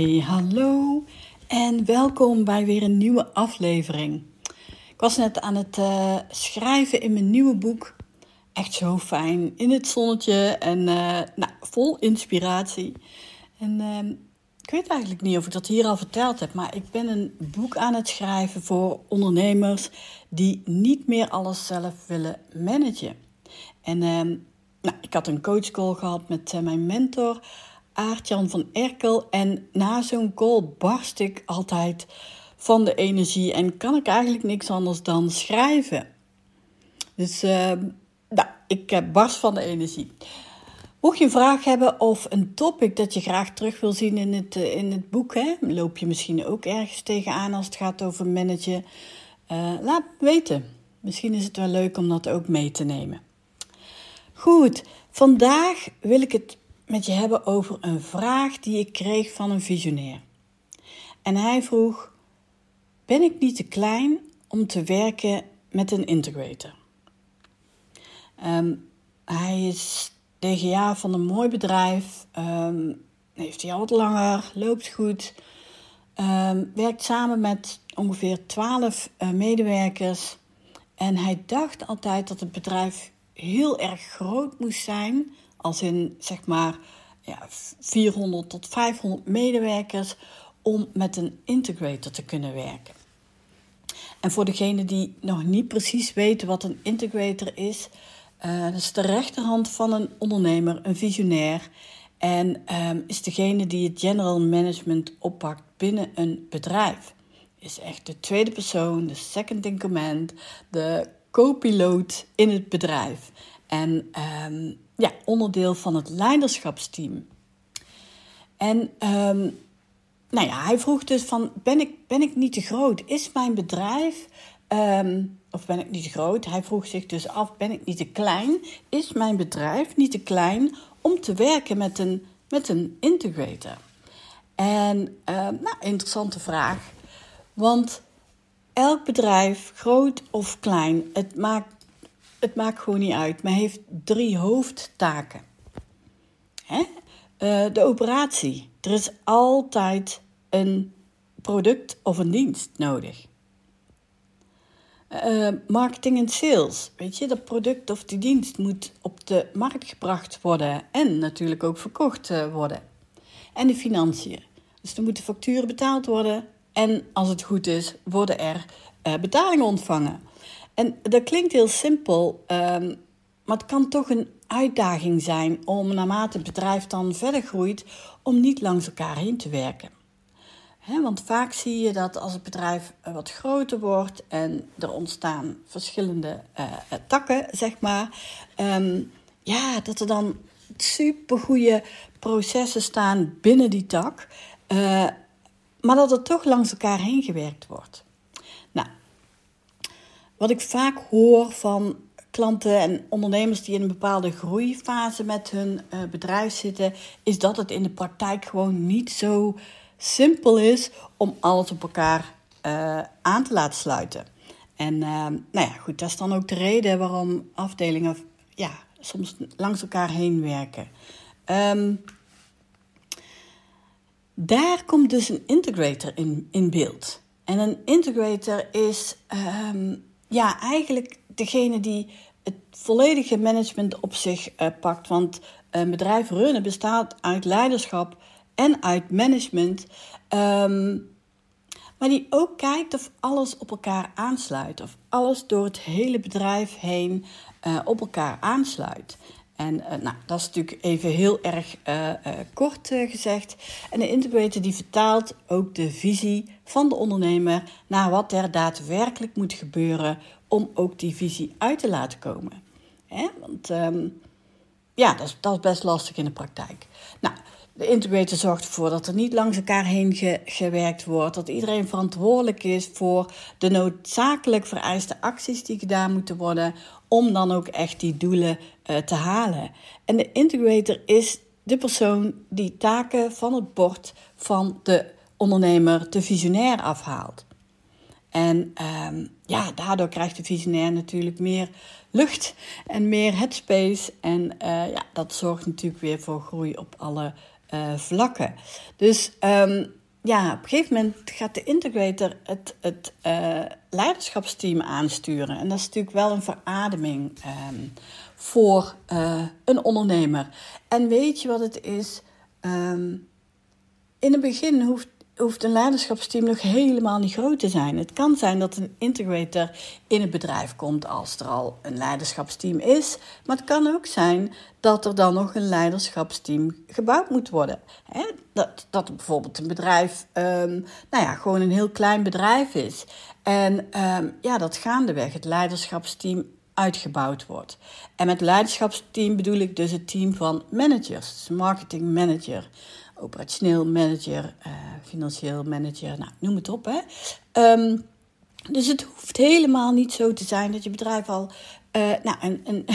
Hey, hallo en welkom bij weer een nieuwe aflevering. Ik was net aan het uh, schrijven in mijn nieuwe boek. Echt zo fijn, in het zonnetje en uh, nou, vol inspiratie. En uh, ik weet eigenlijk niet of ik dat hier al verteld heb, maar ik ben een boek aan het schrijven voor ondernemers die niet meer alles zelf willen managen. En nou, ik had een coachcall gehad met uh, mijn mentor Aartjan van Erkel. En na zo'n call barst ik altijd van de energie en kan ik eigenlijk niks anders dan schrijven. Dus uh, nou, ik barst van de energie. Mocht je een vraag hebben of een topic dat je graag terug wil zien in het, eh, in het boek, hè, loop je misschien ook ergens tegenaan als het gaat over managen, laat weten. Misschien is het wel leuk om dat ook mee te nemen. Goed, vandaag wil ik het met je hebben over een vraag die ik kreeg van een visionair. En hij vroeg: Ben ik niet te klein om te werken met een integrator? Um, hij is DGA van een mooi bedrijf, um, heeft hij al wat langer, loopt goed, um, werkt samen met ongeveer 12 uh, medewerkers. En hij dacht altijd dat het bedrijf heel erg groot moest zijn als in zeg maar ja, 400 tot 500 medewerkers om met een integrator te kunnen werken. En voor degenen die nog niet precies weten wat een integrator is, uh, dat is de rechterhand van een ondernemer, een visionair. En um, is degene die het general management oppakt binnen een bedrijf. Is echt de tweede persoon, de second in command, de co-piloot in het bedrijf. En um, ja, onderdeel van het leiderschapsteam. En um, nou ja, hij vroeg dus van, ben ik, ben ik niet te groot? Is mijn bedrijf, um, of ben ik niet te groot? Hij vroeg zich dus af, ben ik niet te klein? Is mijn bedrijf niet te klein om te werken met een, met een integrator? En uh, nou, interessante vraag. Want elk bedrijf, groot of klein, het maakt het maakt gewoon niet uit, maar heeft drie hoofdtaken. Hè? Uh, de operatie. Er is altijd een product of een dienst nodig. Uh, marketing en sales. Weet je, dat product of die dienst moet op de markt gebracht worden en natuurlijk ook verkocht uh, worden. En de financiën. Dus er moeten facturen betaald worden en als het goed is, worden er betalingen ontvangen. En dat klinkt heel simpel, um, maar het kan toch een uitdaging zijn om naarmate het bedrijf dan verder groeit, om niet langs elkaar heen te werken. Want vaak zie je dat als het bedrijf eh, wat groter wordt en er ontstaan verschillende uh, takken, zeg maar, um, ja, dat er dan supergoeie processen staan binnen die tak, uh, maar dat er toch langs elkaar heen gewerkt wordt. Wat ik vaak hoor van klanten en ondernemers die in een bepaalde groeifase met hun uh, bedrijf zitten, is dat het in de praktijk gewoon niet zo simpel is om alles op elkaar uh, aan te laten sluiten. En uh, nou ja, goed, dat is dan ook de reden waarom afdelingen ja, soms langs elkaar heen werken. Um, daar komt dus een integrator in, in beeld. En een integrator is um, ja, eigenlijk degene die het volledige management op zich uh, pakt. Want een bedrijf runnen bestaat uit leiderschap en uit management. Um, maar die ook kijkt of alles op elkaar aansluit. Of alles door het hele bedrijf heen uh, op elkaar aansluit. En uh, nou, dat is natuurlijk even heel erg uh, uh, kort gezegd. En de integrator die vertaalt ook de visie van de ondernemer naar wat er daadwerkelijk moet gebeuren om ook die visie uit te laten komen. Hè? Want um, ja, dat is, dat is best lastig in de praktijk. Nou, de integrator zorgt ervoor dat er niet langs elkaar heen gewerkt wordt. Dat iedereen verantwoordelijk is voor de noodzakelijk vereiste acties die gedaan moeten worden. Om dan ook echt die doelen uh, te halen. En de integrator is de persoon die taken van het bord van de ondernemer, de visionair, afhaalt. En um, ja, daardoor krijgt de visionair natuurlijk meer lucht en meer headspace. En uh, ja, dat zorgt natuurlijk weer voor groei op alle uh, vlakken. Dus um, ja, op een gegeven moment gaat de integrator het, het uh, leiderschapsteam aansturen. En dat is natuurlijk wel een verademing um, voor een ondernemer. En weet je wat het is? In het begin hoeft hoeft een leiderschapsteam nog helemaal niet groot te zijn. Het kan zijn dat een integrator in het bedrijf komt als er al een leiderschapsteam is. Maar het kan ook zijn dat er dan nog een leiderschapsteam gebouwd moet worden. Dat, dat bijvoorbeeld een bedrijf, um, nou ja, gewoon een heel klein bedrijf is. En um, ja, dat gaandeweg het leiderschapsteam uitgebouwd wordt. En met leiderschapsteam bedoel ik dus het team van managers, dus marketing manager operationeel manager, uh, financieel manager, nou, noem het op. Hè. Um, dus het hoeft helemaal niet zo te zijn dat je bedrijf al uh, nou, een,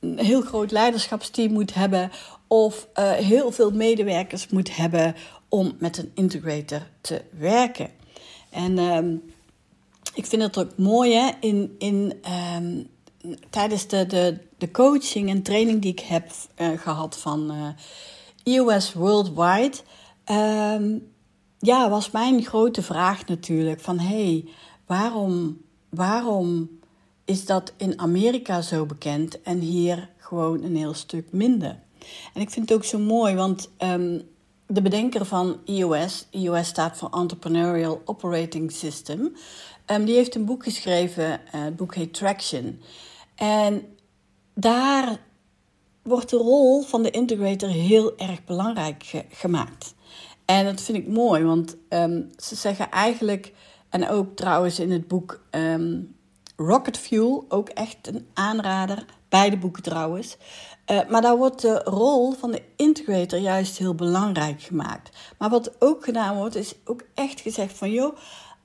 een, heel groot leiderschapsteam moet hebben of uh, heel veel medewerkers moet hebben om met een integrator te werken. En um, ik vind het ook mooi hè, in, in, um, tijdens de, de, de coaching en training die ik heb gehad van EOS Worldwide. Um, ja, was mijn grote vraag natuurlijk van hey, waarom, waarom is dat in Amerika zo bekend en hier gewoon een heel stuk minder? En ik vind het ook zo mooi, want um, de bedenker van EOS, EOS staat voor Entrepreneurial Operating System, um, die heeft een boek geschreven, uh, het boek heet Traction. En daar wordt de rol van de integrator heel erg belangrijk gemaakt. En dat vind ik mooi, want um, ze zeggen eigenlijk, en ook trouwens in het boek um, Rocket Fuel, ook echt een aanrader, beide boeken trouwens. Uh, maar daar wordt de rol van de integrator juist heel belangrijk gemaakt. Maar wat ook gedaan wordt, is ook echt gezegd van joh,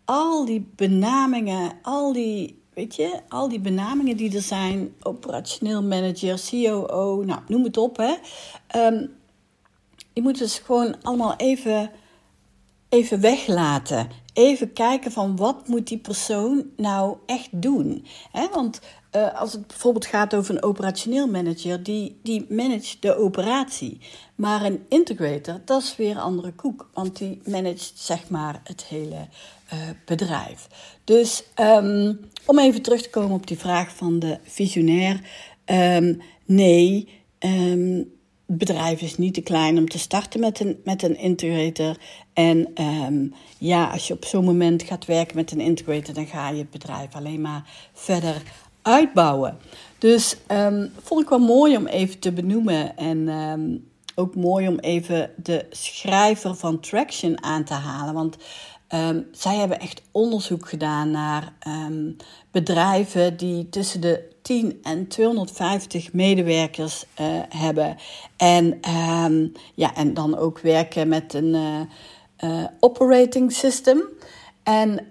al die benamingen, al die weet je, al die benamingen die er zijn, operationeel manager, COO, nou, noem het op, hè. Um, je moet dus gewoon allemaal even, even weglaten. Even kijken van wat moet die persoon nou echt doen. Want uh, als het bijvoorbeeld gaat over een operationeel manager, die, die managt de operatie. Maar een integrator, dat is weer een andere koek. Want die managt zeg maar het hele uh, bedrijf. Dus um, om even terug te komen op die vraag van de visionair. Um, nee, um, het bedrijf is niet te klein om te starten met een, met een integrator. En ja, als je op zo'n moment gaat werken met een integrator, dan ga je het bedrijf alleen maar verder uitbouwen. Dus vond ik wel mooi om even te benoemen. En ook mooi om even de schrijver van Traction aan te halen. Want Um, zij hebben echt onderzoek gedaan naar um, bedrijven die tussen de 10 en 250 medewerkers uh, hebben. En, um, ja, en dan ook werken met een uh, uh, operating system. En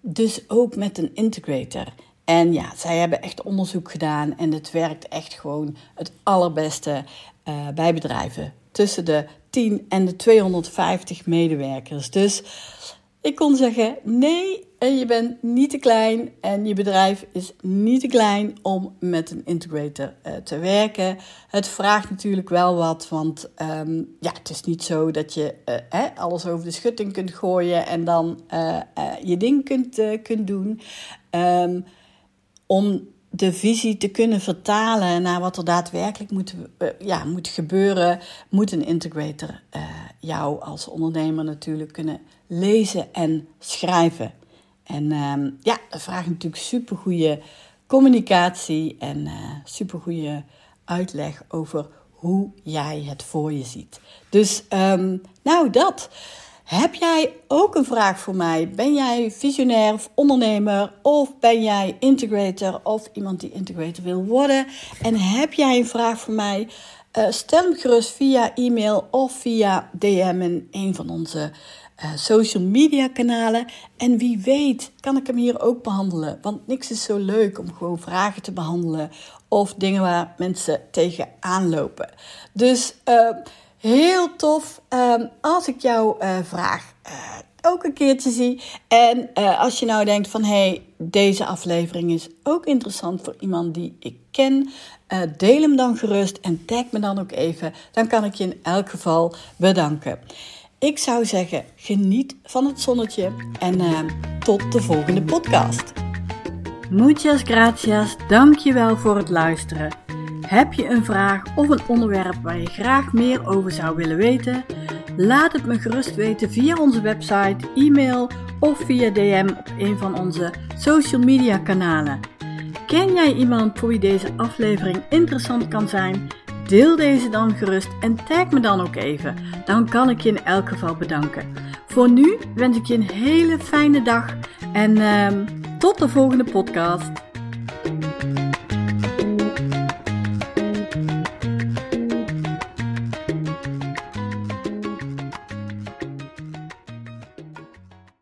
dus ook met een integrator. En ja, zij hebben echt onderzoek gedaan en het werkt echt gewoon het allerbeste bij bedrijven. Tussen de 10 en de 250 medewerkers. Dus ik kon zeggen: nee, en je bent niet te klein en je bedrijf is niet te klein om met een integrator uh, te werken. Het vraagt natuurlijk wel wat, want um, ja, het is niet zo dat je uh, hè, alles over de schutting kunt gooien en dan uh, je ding kunt, kunt doen. Um, om de visie te kunnen vertalen naar wat er daadwerkelijk moet, ja, moet gebeuren, moet een integrator jou als ondernemer natuurlijk kunnen lezen en schrijven. En uh, ja, dat vraagt natuurlijk supergoeie communicatie en uh, supergoeie uitleg over hoe jij het voor je ziet. Dus um, nou dat. Heb jij ook een vraag voor mij? Ben jij visionair of ondernemer? Of ben jij integrator of iemand die integrator wil worden? En heb jij een vraag voor mij? Uh, stel hem gerust via e-mail of via DM in een van onze uh, social media kanalen. En wie weet kan ik hem hier ook behandelen. Want niks is zo leuk om gewoon vragen te behandelen of dingen waar mensen tegenaan lopen. Dus uh, heel tof um, als ik jouw uh, vraag ook een keertje zie. En als je nou denkt van hey, deze aflevering is ook interessant voor iemand die ik ken. deel hem dan gerust en tag me dan ook even. Dan kan ik je in elk geval bedanken. Ik zou zeggen, geniet van het zonnetje en tot de volgende podcast. Muchas gracias, dankjewel voor het luisteren. Heb je een vraag of een onderwerp waar je graag meer over zou willen weten? Laat het me gerust weten via onze website, e-mail of via DM op een van onze social media kanalen. Ken jij iemand voor wie deze aflevering interessant kan zijn? Deel deze dan gerust en tag me dan ook even. Dan kan ik je in elk geval bedanken. Voor nu wens ik je een hele fijne dag en uh, tot de volgende podcast.